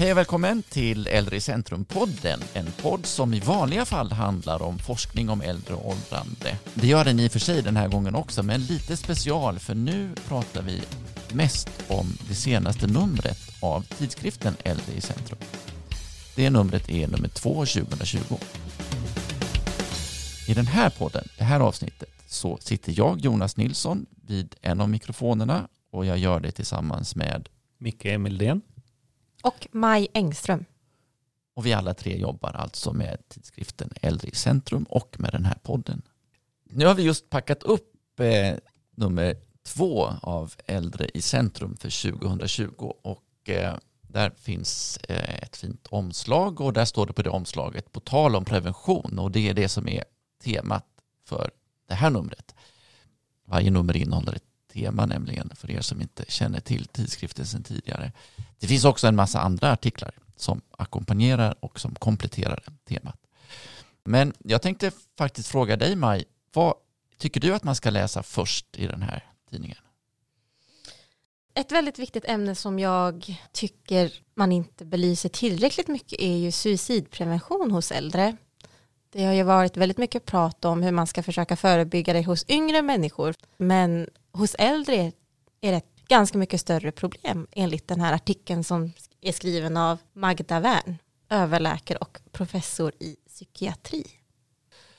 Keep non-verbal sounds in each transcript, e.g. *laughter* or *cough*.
Hej och välkommen till Äldre i centrum-podden. En podd som i vanliga fall handlar om forskning om äldre och åldrande. Det gör den i och för sig den här gången också, men lite special för nu pratar vi mest om det senaste numret av tidskriften Äldre i centrum. Det numret är nummer 2 2020. I den här podden, det här avsnittet, så sitter jag, Jonas Nilsson, vid en av mikrofonerna och jag gör det tillsammans med Micke Emildén. Och Maj Engström. Och vi alla tre jobbar alltså med tidskriften Äldre i centrum och med den här podden. Nu har vi just packat upp eh, nummer två av Äldre i centrum för 2020 och eh, där finns eh, ett fint omslag och där står det på det omslaget på tal om prevention och det är det som är temat för det här numret. Varje nummer innehåller ett tema nämligen för er som inte känner till tidskriften sedan tidigare. Det finns också en massa andra artiklar som ackompanjerar och som kompletterar temat. Men jag tänkte faktiskt fråga dig Maj, vad tycker du att man ska läsa först i den här tidningen? Ett väldigt viktigt ämne som jag tycker man inte belyser tillräckligt mycket är ju suicidprevention hos äldre. Det har ju varit väldigt mycket prat om hur man ska försöka förebygga det hos yngre människor. Men hos äldre är det ett ganska mycket större problem enligt den här artikeln som är skriven av Magda Wern, överläkare och professor i psykiatri.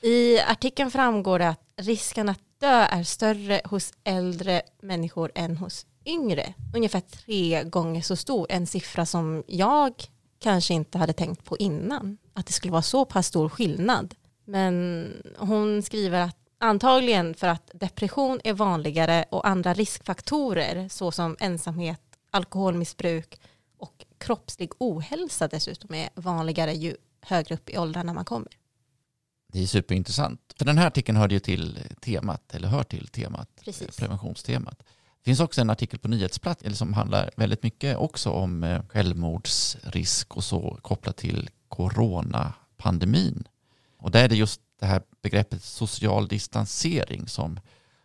I artikeln framgår det att risken att dö är större hos äldre människor än hos yngre. Ungefär tre gånger så stor, en siffra som jag kanske inte hade tänkt på innan. Att det skulle vara så pass stor skillnad. Men hon skriver att antagligen för att depression är vanligare och andra riskfaktorer såsom ensamhet, alkoholmissbruk och kroppslig ohälsa dessutom är vanligare ju högre upp i åldrarna man kommer. Det är superintressant. För den här artikeln hörde ju till temat, eller hör till temat, Precis. preventionstemat. Det finns också en artikel på nyhetsplats som handlar väldigt mycket också om eh, självmordsrisk och så kopplat till coronapandemin. Och där är det just det här begreppet social distansering som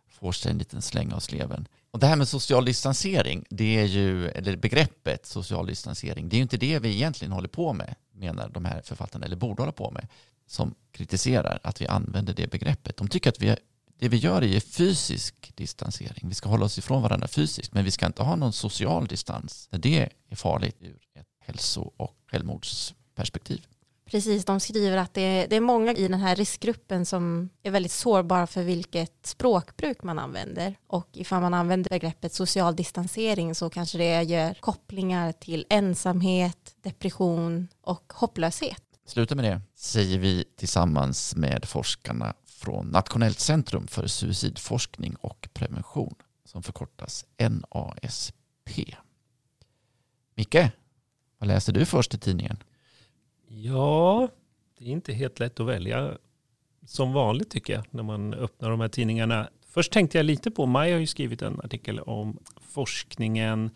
får sig en liten släng av sleven. Och det här med social distansering, det är ju, eller begreppet social distansering, det är ju inte det vi egentligen håller på med, menar de här författarna, eller borde hålla på med, som kritiserar att vi använder det begreppet. De tycker att vi, det vi gör är fysisk distansering. Vi ska hålla oss ifrån varandra fysiskt, men vi ska inte ha någon social distans. Det är farligt ur ett hälso och självmordsperspektiv. Precis, de skriver att det är, det är många i den här riskgruppen som är väldigt sårbara för vilket språkbruk man använder. Och ifall man använder begreppet social distansering så kanske det gör kopplingar till ensamhet, depression och hopplöshet. Sluta med det, säger vi tillsammans med forskarna från Nationellt centrum för suicidforskning och prevention som förkortas NASP. Micke, vad läser du först i tidningen? Ja, det är inte helt lätt att välja som vanligt tycker jag när man öppnar de här tidningarna. Först tänkte jag lite på, Maj har ju skrivit en artikel om forskningen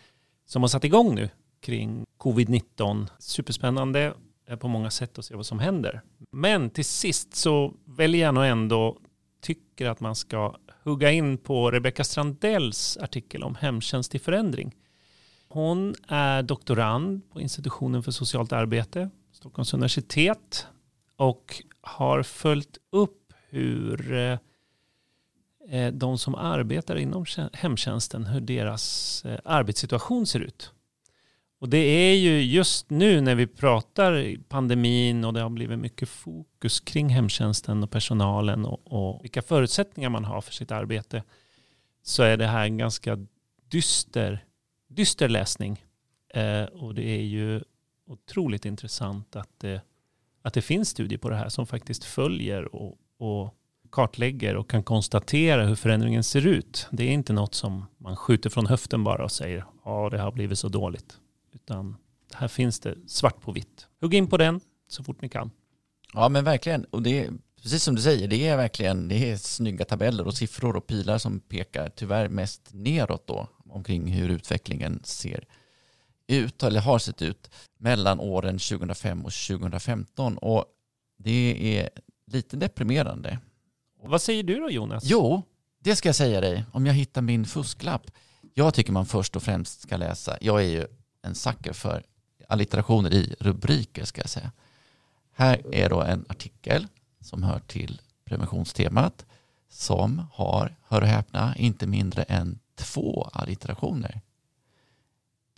som har satt igång nu kring covid-19. Superspännande på många sätt att se vad som händer. Men till sist så väljer jag nog ändå, tycker att man ska hugga in på Rebecka Strandells artikel om hemtjänst i förändring. Hon är doktorand på institutionen för socialt arbete Stockholms universitet och har följt upp hur eh, eh, de som arbetar inom hemtjänsten, hur deras eh, arbetssituation ser ut. Och det är ju just nu när vi pratar pandemin och det har blivit mycket fokus kring hemtjänsten och personalen och, och vilka förutsättningar man har för sitt arbete så är det här en ganska dyster, dyster läsning. Eh, och det är ju otroligt intressant att det, att det finns studier på det här som faktiskt följer och, och kartlägger och kan konstatera hur förändringen ser ut. Det är inte något som man skjuter från höften bara och säger ja det har blivit så dåligt. Utan här finns det svart på vitt. Hugg in på den så fort ni kan. Ja men verkligen. Och det är precis som du säger, det är verkligen det är snygga tabeller och siffror och pilar som pekar tyvärr mest neråt då omkring hur utvecklingen ser ut, eller har sett ut, mellan åren 2005 och 2015. Och det är lite deprimerande. Vad säger du då Jonas? Jo, det ska jag säga dig. Om jag hittar min fusklapp. Jag tycker man först och främst ska läsa, jag är ju en sucker för allitterationer i rubriker ska jag säga. Här är då en artikel som hör till preventionstemat som har, hör och häpna, inte mindre än två allitterationer.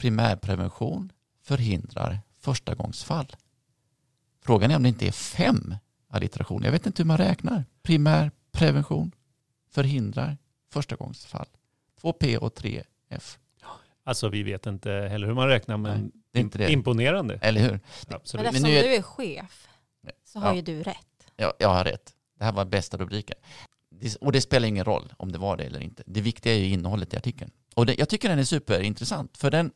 Primärprevention förhindrar förstagångsfall. Frågan är om det inte är fem allitterationer. Jag vet inte hur man räknar. Primärprevention förhindrar förstagångsfall. Två P och tre F. Alltså vi vet inte heller hur man räknar men Nej, det är inte det. imponerande. Eller hur? Absolut. Men eftersom nu är- du är chef så har Ja. ju du rätt. Ja, jag har rätt. Det här var bästa rubriken. Och det spelar ingen roll om det var det eller inte. Det viktiga är ju innehållet i artikeln. Och det, jag tycker den är superintressant. För den,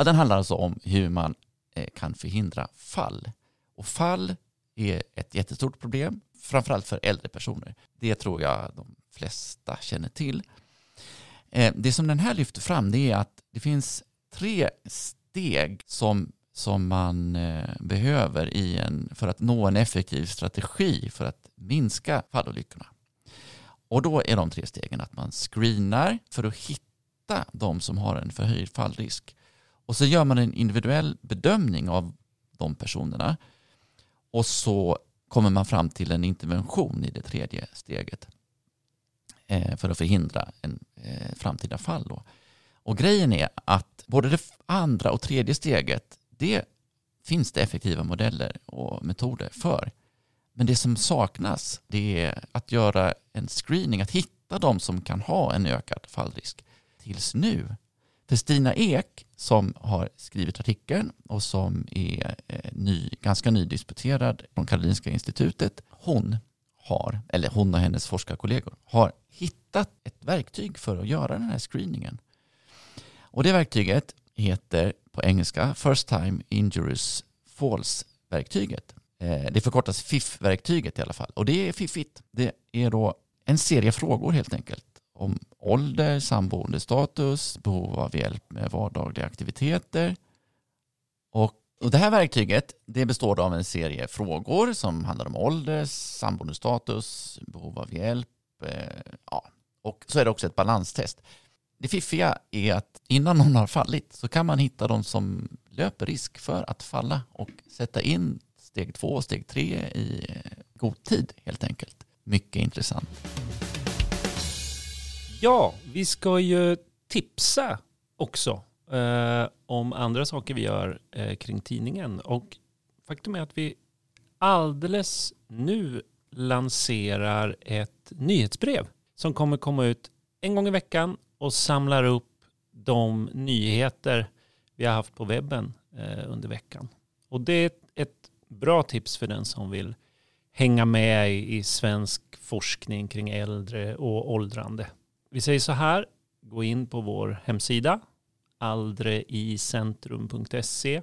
ja, den handlar alltså om hur man eh, kan förhindra fall. Och fall är ett jättestort problem, framförallt för äldre personer. Det tror jag de flesta känner till. Eh, det som den här lyfter fram det är att det finns tre steg som, som man eh, behöver i en, för att nå en effektiv strategi för att minska fallolyckorna. Och då är de tre stegen att man screenar för att hitta de som har en förhöjd fallrisk. Och så gör man en individuell bedömning av de personerna. Och så kommer man fram till en intervention i det tredje steget eh, för att förhindra en eh, framtida fall. Då. Och grejen är att både det andra och tredje steget, det finns det effektiva modeller och metoder för. Men det som saknas, det är att göra en screening, att hitta de som kan ha en ökad fallrisk tills nu. För Stina Ek, som har skrivit artikeln och som är eh, ny, ganska nydisputerad från Karolinska institutet, hon har, eller hon och hennes forskarkollegor, har hittat ett verktyg för att göra den här screeningen. Och det verktyget heter på engelska First Time Injuries Falls-verktyget. Eh, det förkortas FIF-verktyget i alla fall. Och det är fiffigt. Det är då en serie frågor helt enkelt. Om ålder, samboendestatus, behov av hjälp med vardagliga aktiviteter. Och, och det här verktyget det består av en serie frågor som handlar om ålder, samboendestatus, behov av hjälp. Eh, ja. Och så är det också ett balanstest. Det fiffiga är att innan någon har fallit så kan man hitta de som löper risk för att falla och sätta in steg två och steg tre i eh, god tid helt enkelt. Mycket intressant. Ja, vi ska ju tipsa också eh, om andra saker vi gör eh, kring tidningen. Och faktum är att vi alldeles nu lanserar ett nyhetsbrev som kommer komma ut en gång i veckan och samlar upp de nyheter vi har haft på webben eh, under veckan. Och det är ett bra tips för den som vill hänga med i, i svensk forskning kring äldre och åldrande. Vi säger så här, gå in på vår hemsida aldreicentrum.se.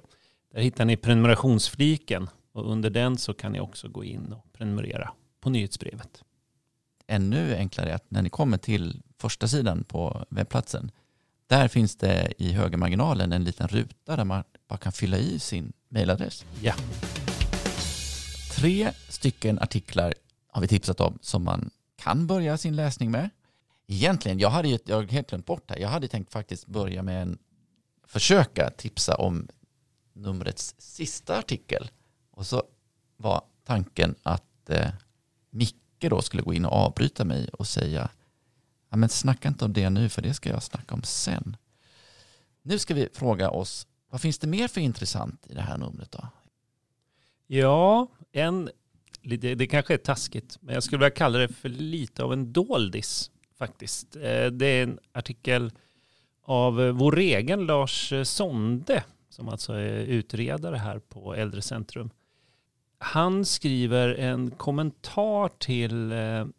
Där hittar ni prenumerationsfliken och under den så kan ni också gå in och prenumerera på nyhetsbrevet. Ännu enklare är att när ni kommer till första sidan på webbplatsen, där finns det i högermarginalen en liten ruta där man bara kan fylla i sin mejladress. Ja. Tre stycken artiklar har vi tipsat om som man kan börja sin läsning med. Egentligen, jag hade ju jag har helt glömt bort det här. Jag hade tänkt faktiskt börja med en försöka tipsa om numrets sista artikel. Och så var tanken att eh, Micke då skulle gå in och avbryta mig och säga ja, men snacka inte om det nu för det ska jag snacka om sen. Nu ska vi fråga oss vad finns det mer för intressant i det här numret då? Ja, en, det, det kanske är taskigt, men jag skulle vilja kalla det för lite av en doldis faktiskt. Eh, det är en artikel av eh, vår egen Lars eh, Sonde, som alltså är utredare här på Äldrecentrum. Han skriver en kommentar till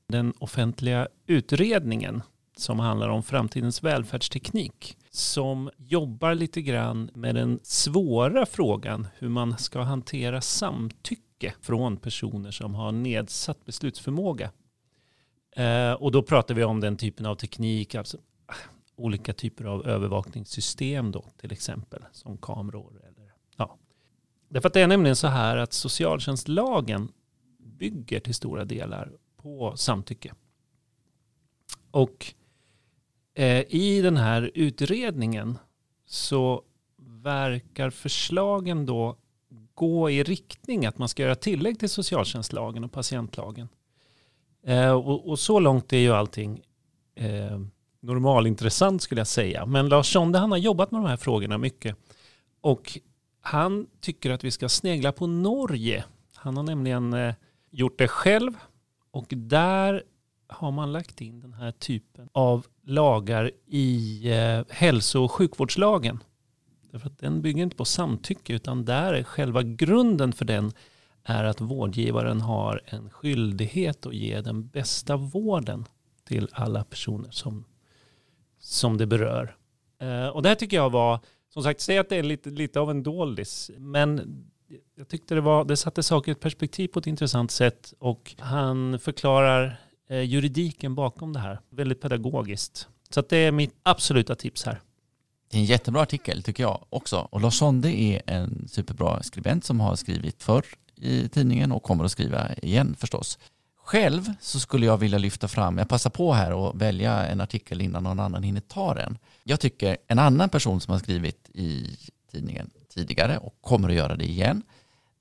den offentliga utredningen som handlar om framtidens välfärdsteknik som jobbar lite grann med den svåra frågan hur man ska hantera samtycke från personer som har nedsatt beslutsförmåga. Eh, och då pratar vi om den typen av teknik, alltså olika typer av övervakningssystem då till exempel, som kameror. Eller, ja. Därför att det är nämligen så här att socialtjänstlagen bygger till stora delar på samtycke. Och eh, i den här utredningen så verkar förslagen då gå i riktning att man ska göra tillägg till socialtjänstlagen och patientlagen. Eh, och, och, så långt är ju allting eh, normalintressant skulle jag säga. Men Lars Sonde han har jobbat med de här frågorna mycket. Och han tycker att vi ska snegla på Norge. Han har nämligen eh, gjort det själv och där har man lagt in den här typen av lagar i eh, hälso och sjukvårdslagen. Därför att den bygger inte på samtycke utan där är själva grunden för den är att vårdgivaren har en skyldighet att ge den bästa vården till alla personer som, som det berör. Eh, och det här tycker jag var, som sagt, säg att det är lite, lite av en doldis, men jag tyckte det, var, det satte saker i ett perspektiv på ett intressant sätt och han förklarar eh, juridiken bakom det här väldigt pedagogiskt. Så det är mitt absoluta tips här. Det är en jättebra artikel tycker jag också. Och Lars Sonde är en superbra skribent som har skrivit förr i tidningen och kommer att skriva igen förstås. Själv så skulle jag vilja lyfta fram, jag passar på här och välja en artikel innan någon annan hinner ta den. Jag tycker en annan person som har skrivit i tidningen tidigare och kommer att göra det igen,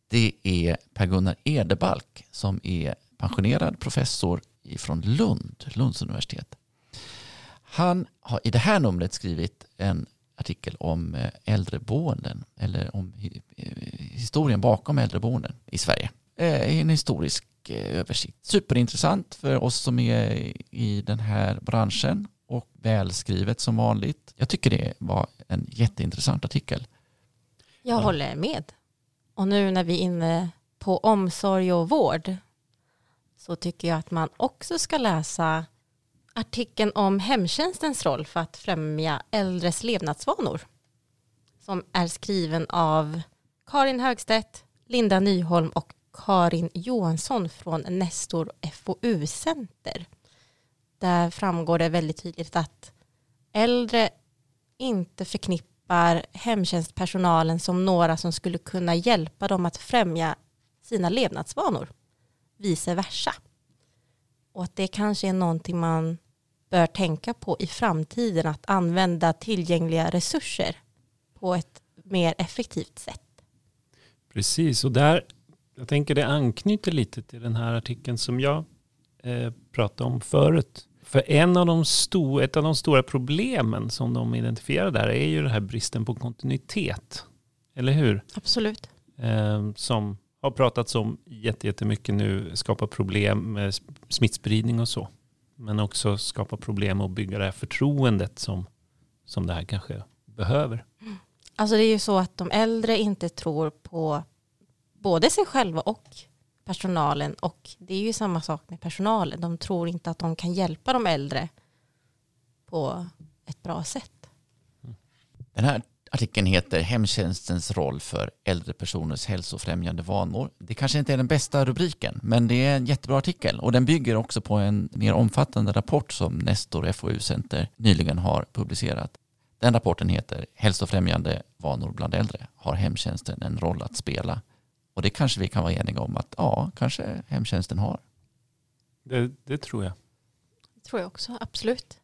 det är Per-Gunnar Edebalk som är pensionerad professor från Lund, Lunds universitet. Han har i det här numret skrivit en artikel om eh, äldreboenden eller om eh, historien bakom äldreboenden i Sverige. Eh, en historisk översikt. Superintressant för oss som är i den här branschen och välskrivet som vanligt. Jag tycker det var en jätteintressant artikel. Jag håller med. Och nu när vi är inne på omsorg och vård så tycker jag att man också ska läsa artikeln om hemtjänstens roll för att främja äldres levnadsvanor som är skriven av Karin Högstedt, Linda Nyholm och Karin Johansson från Nestor FoU-center. Där framgår det väldigt tydligt att äldre inte förknippar hemtjänstpersonalen som några som skulle kunna hjälpa dem att främja sina levnadsvanor. Vice versa. Och att det kanske är någonting man bör tänka på i framtiden att använda tillgängliga resurser på ett mer effektivt sätt. Precis, och där, jag tänker det anknyter lite till den här artikeln som jag eh, pratade om förut. För en av de sto, ett av de stora problemen som de identifierar där är ju den här bristen på kontinuitet. Eller hur? Absolut. Eh, som har pratats om jättemycket nu, skapar problem med smittspridning och så men också skapa problem och bygga det här förtroendet som, som det här kanske behöver. Alltså det är ju så att de äldre inte tror på både sig själva och personalen och det är ju samma sak med personalen. De tror inte att de kan hjälpa de äldre på ett bra sätt. Den här Artikeln heter Hemtjänstens roll för äldre personers hälsofrämjande vanor. Det kanske inte är den bästa rubriken, men det är en jättebra artikel och den bygger också på en mer omfattande rapport som Nestor FoU-center nyligen har publicerat. Den rapporten heter Hälsofrämjande vanor bland äldre. Har hemtjänsten en roll att spela? Och det kanske vi kan vara eniga om att ja, kanske hemtjänsten har. Det, det tror jag. Det tror jag också, absolut.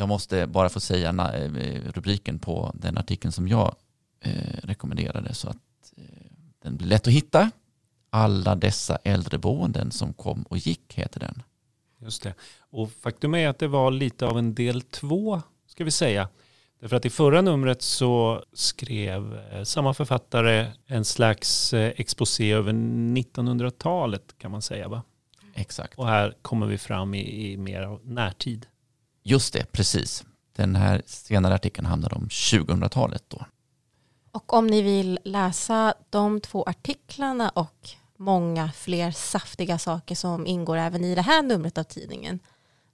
Jag måste bara få säga eh, rubriken på den artikeln som jag eh, rekommenderade så att eh, den blir lätt att hitta. Alla dessa äldreboenden som kom och gick heter den. Just det. Och faktum är att det var lite av en del två, ska vi säga. Därför att i förra numret så skrev samma författare en slags exposé över 1900-talet kan man säga va? Exakt. Och här kommer vi fram i, i mer närtid. Just det, precis. Den här senare artikeln handlar om 2000-talet då. Och om ni vill läsa de två artiklarna och många fler saftiga saker som ingår även i det här numret av tidningen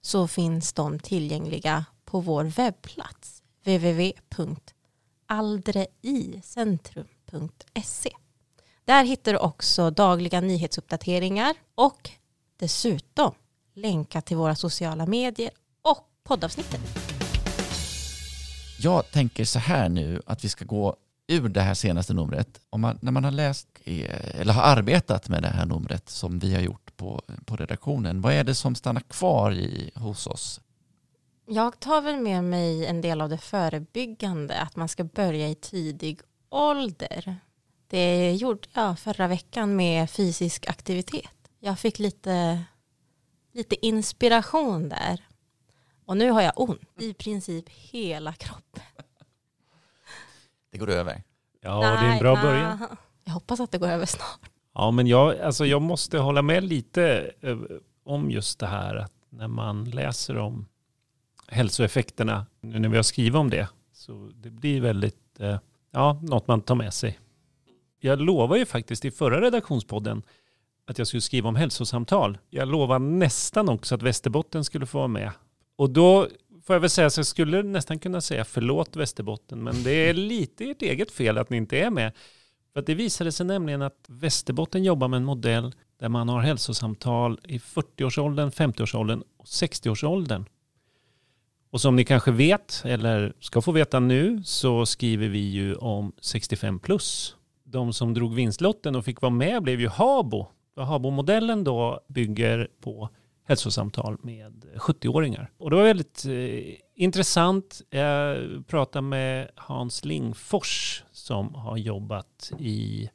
så finns de tillgängliga på vår webbplats www.aldreicentrum.se. Där hittar du också dagliga nyhetsuppdateringar och dessutom länkar till våra sociala medier poddavsnittet. Jag tänker så här nu att vi ska gå ur det här senaste numret. Om man, när man har läst eller har arbetat med det här numret som vi har gjort på, på redaktionen, vad är det som stannar kvar i, hos oss? Jag tar väl med mig en del av det förebyggande, att man ska börja i tidig ålder. Det gjorde jag förra veckan med fysisk aktivitet. Jag fick lite, lite inspiration där. Och nu har jag ont i princip hela kroppen. *laughs* Det går över. Ja, det är en bra Nej, början. nej. Jag hoppas att det går över snart. Ja, men jag, alltså jag måste hålla med lite eh, om just det här att när man läser om hälsoeffekterna, nu när vi har skrivit om det, så det blir väldigt, eh, ja, något man tar med sig. Jag lovade ju faktiskt i förra redaktionspodden att jag skulle skriva om hälsosamtal. Jag lovade nästan också att Västerbotten skulle få vara med. Och då får jag väl säga så jag skulle nästan kunna säga förlåt Västerbotten, men det är lite ert eget fel att ni inte är med. För att det visade sig nämligen att Västerbotten jobbar med en modell där man har hälsosamtal i 40-årsåldern, 50-årsåldern och 60-årsåldern. Och som ni kanske vet, eller ska få veta nu, så skriver vi ju om 65 plus. De som drog vinstlotten och fick vara med blev ju Habo. Habo-modellen då bygger på hälsosamtal med 70-åringar. Och det var väldigt eh, intressant. Jag pratade med Hans Lingfors som har jobbat i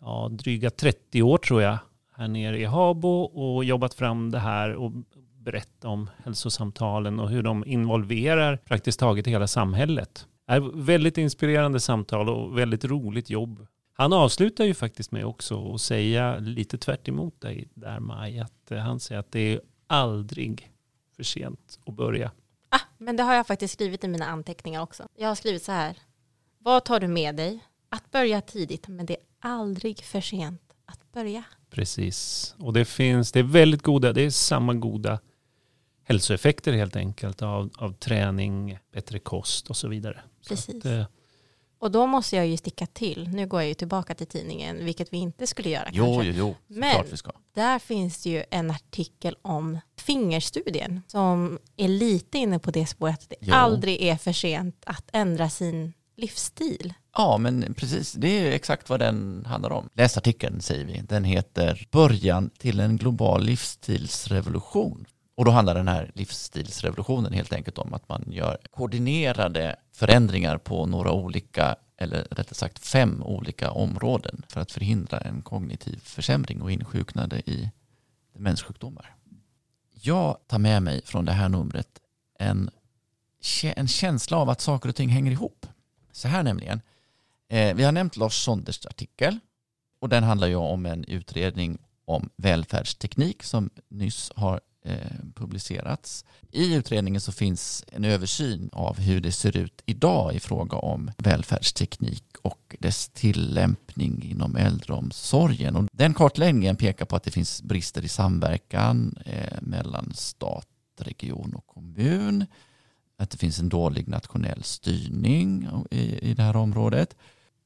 ja, dryga 30 år tror jag här nere i Habo och jobbat fram det här och berätta om hälsosamtalen och hur de involverar praktiskt taget hela samhället. Det är väldigt inspirerande samtal och väldigt roligt jobb. Han avslutar ju faktiskt med också att säga lite tvärt emot dig där Maj, att eh, han säger att det är aldrig för sent att börja. Ah, men det har jag faktiskt skrivit i mina anteckningar också. Jag har skrivit så här. Vad tar du med dig? Att börja tidigt, men det är aldrig för sent att börja. Precis. Och det finns, det är väldigt goda, det är samma goda hälsoeffekter helt enkelt av, av träning, bättre kost och så vidare. Så Precis. att, eh, Och då måste jag ju sticka till. Nu går jag ju tillbaka till tidningen, vilket vi inte skulle göra Jo, kanske. jo, jo. Men-. Där finns det ju en artikel om fingerstudien som är lite inne på det spåret att det Jo. aldrig är för sent att ändra sin livsstil. Ja, men precis. Det är exakt vad den handlar om. Läs artikeln, säger vi. Den heter Början till en global livsstilsrevolution. Och då handlar den här livsstilsrevolutionen helt enkelt om att man gör koordinerade förändringar på några olika, eller rättare sagt fem olika områden för att förhindra en kognitiv försämring och insjuknande i demenssjukdomar. Jag tar med mig från det här numret en, en känsla av att saker och ting hänger ihop. Så här nämligen. Eh, vi har nämnt Lars Sonders artikel och den handlar ju om en utredning om välfärdsteknik som nyss har Eh, publicerats. I utredningen så finns en översyn av hur det ser ut idag i fråga om välfärdsteknik och dess tillämpning inom äldreomsorgen. Och den kartläggningen pekar på att det finns brister i samverkan eh, mellan stat, region och kommun att det finns en dålig nationell styrning i, i det här området.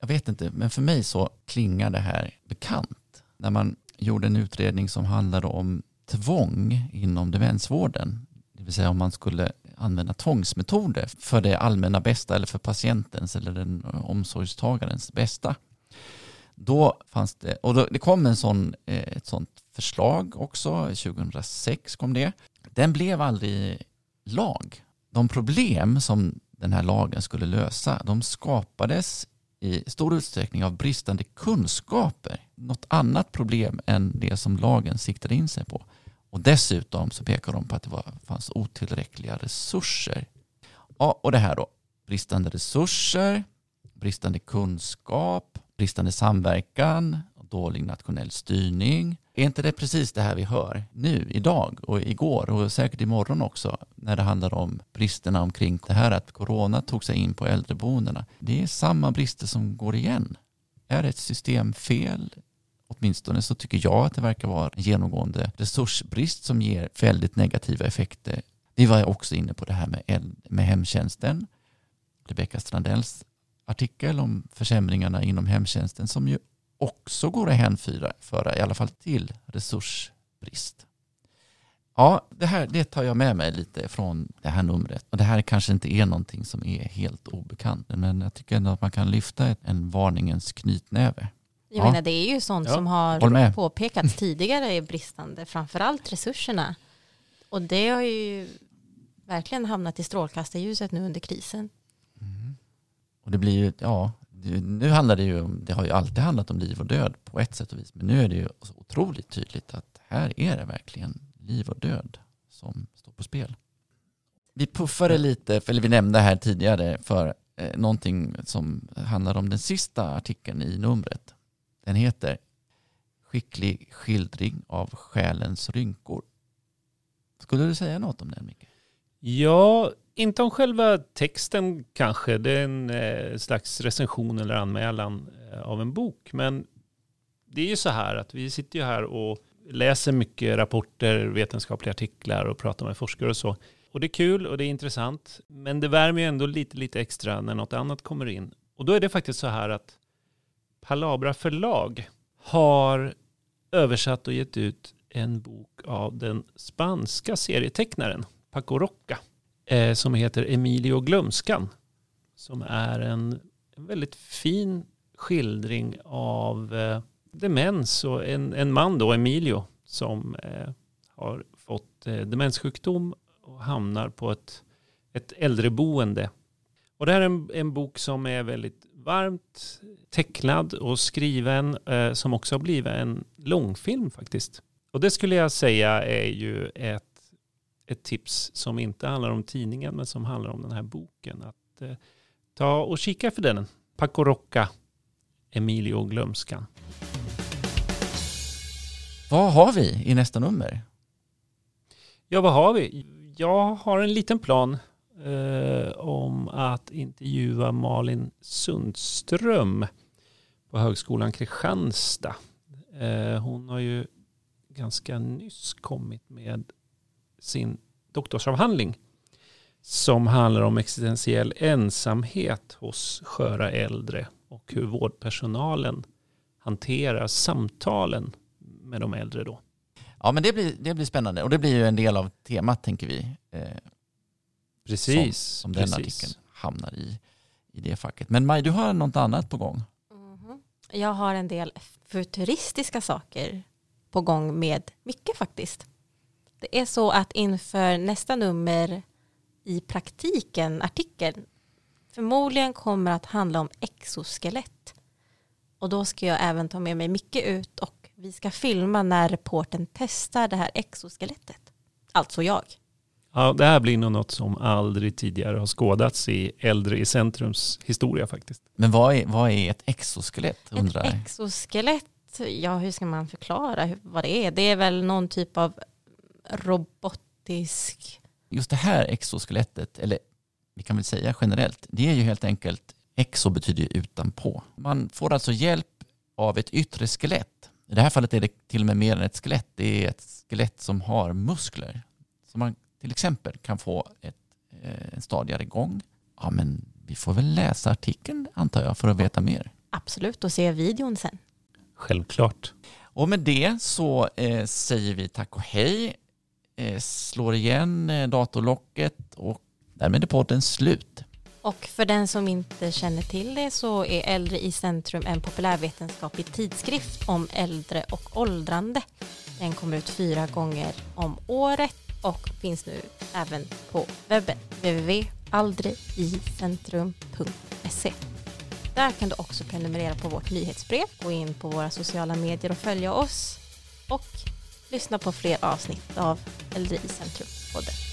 Jag vet inte, men för mig så klingar det här bekant. När man gjorde en utredning som handlade om tvång inom demensvården, det vill säga om man skulle använda tvångsmetoder för det allmänna bästa eller för patientens eller den omsorgstagarens bästa. Då fanns det, och då, det kom en sån, eh, ett sånt förslag också, 2006 kom det. Den blev aldrig lag de problem som den här lagen skulle lösa, de skapades i stor utsträckning av bristande kunskaper. Något annat problem än det som lagen siktade in sig på. Och dessutom så pekar de på att det var, fanns otillräckliga resurser. Ja, och det här då, bristande resurser, bristande kunskap, bristande samverkan, dålig nationell styrning. Är inte det precis det här vi hör nu, idag och igår och säkert imorgon också när det handlar om bristerna omkring det här att corona tog sig in på äldreboendena. Det är samma brister som går igen. Är det ett systemfel? Åtminstone så tycker jag att det verkar vara en genomgående resursbrist som ger väldigt negativa effekter. Vi var också inne på det här med, med hemtjänsten. Rebecka Strandells artikel om försämringarna inom hemtjänsten som ju också går att hänföra i alla fall till resursbrist. Ja, det här det tar jag med mig lite från det här numret. Och det här kanske inte är någonting som är helt obekant, men jag tycker ändå att man kan lyfta en varningens knytnäve. Jag Ja. menar det är ju sånt Ja, som har påpekats tidigare är bristande, framförallt resurserna. Och det har ju verkligen hamnat i strålkastarljuset nu under krisen. Mm. Och det blir ju, ja, nu handlar det ju om, det har ju alltid handlat om liv och död på ett sätt och vis, men nu är det ju så otroligt tydligt att här är det verkligen liv och död som står på spel. Vi puffade lite, eller vi nämnde här tidigare, för eh, någonting som handlar om den sista artikeln i numret. Den heter Skicklig skildring av själens rynkor. Skulle du säga något om den, Micke? Ja, inte om själva texten kanske. Det är en eh, slags recension eller anmälan eh, av en bok. Men det är ju så här att vi sitter ju här och läser mycket rapporter, vetenskapliga artiklar och pratar med forskare och så. Och det är kul och det är intressant. Men det värmer ju ändå lite, lite extra när något annat kommer in. Och då är det faktiskt så här att Palabra förlag har översatt och gett ut en bok av den spanska serietecknaren Paco Roca eh, som heter Emilio Glömskan. Som är en, en väldigt fin skildring av eh, demens och en, en man då, Emilio, som eh, har fått eh, demenssjukdom och hamnar på ett, ett äldreboende. Och det här är en, en bok som är väldigt varmt tecknad och skriven eh, som också har blivit en långfilm faktiskt. Och det skulle jag säga är ju ett, ett tips som inte handlar om tidningen men som handlar om den här boken. Att eh, ta och kika för den. Paco Rocca, Emilio Glömskan. Vad har vi i nästa nummer? Ja, vad har vi? Jag har en liten plan eh, om att intervjua Malin Sundström på Högskolan Kristianstad. Eh, hon har ju ganska nyss kommit med sin doktorsavhandling som handlar om existentiell ensamhet hos sköra äldre och hur vårdpersonalen hanterar samtalen med de äldre då. Ja, men det blir, det blir spännande och det blir ju en del av temat tänker vi. Eh, Precis. Som, som den precis. artikeln hamnar i, i det facket. Men Maj, du har något annat på gång? Mhm. Jag har en del futuristiska saker på gång med mycket faktiskt. Det är så att inför nästa nummer i praktiken artikeln förmodligen kommer att handla om exoskelett. Och då ska jag även ta med mig Micke ut och vi ska filma när reporten testar det här exoskelettet. Alltså jag. Ja, det här blir nog något som aldrig tidigare har skådats i Äldre i Centrums historia faktiskt. Men vad är, vad är ett exoskelett undrar Ett exoskelett, ja hur ska man förklara hur- vad det är? Det är väl någon typ av robotisk, Just det här exoskelettet, eller vi kan väl säga generellt, det är ju helt enkelt, exo betyder ju utanpå. Man får alltså hjälp av ett yttre skelett. I det här fallet är det till och med mer än ett skelett. Det är ett skelett som har muskler. Så man till exempel kan få ett, eh, en stadigare gång. Ja, men vi får väl läsa artikeln antar jag för att veta mer. absolut, och se videon sen. Självklart. Och med det så eh, säger vi tack och hej, Eh, slår igen eh, datorlocket och därmed är podden slut. Och för den som inte känner till det så är Äldre i centrum en populärvetenskaplig tidskrift om äldre och åldrande. Den kommer ut fyra gånger om året och finns nu även på webben www.aldreicentrum.se. Där kan du också prenumerera på vårt nyhetsbrev, gå in på våra sociala medier och följa oss och lyssna på fler avsnitt av Äldre i centrum-podden.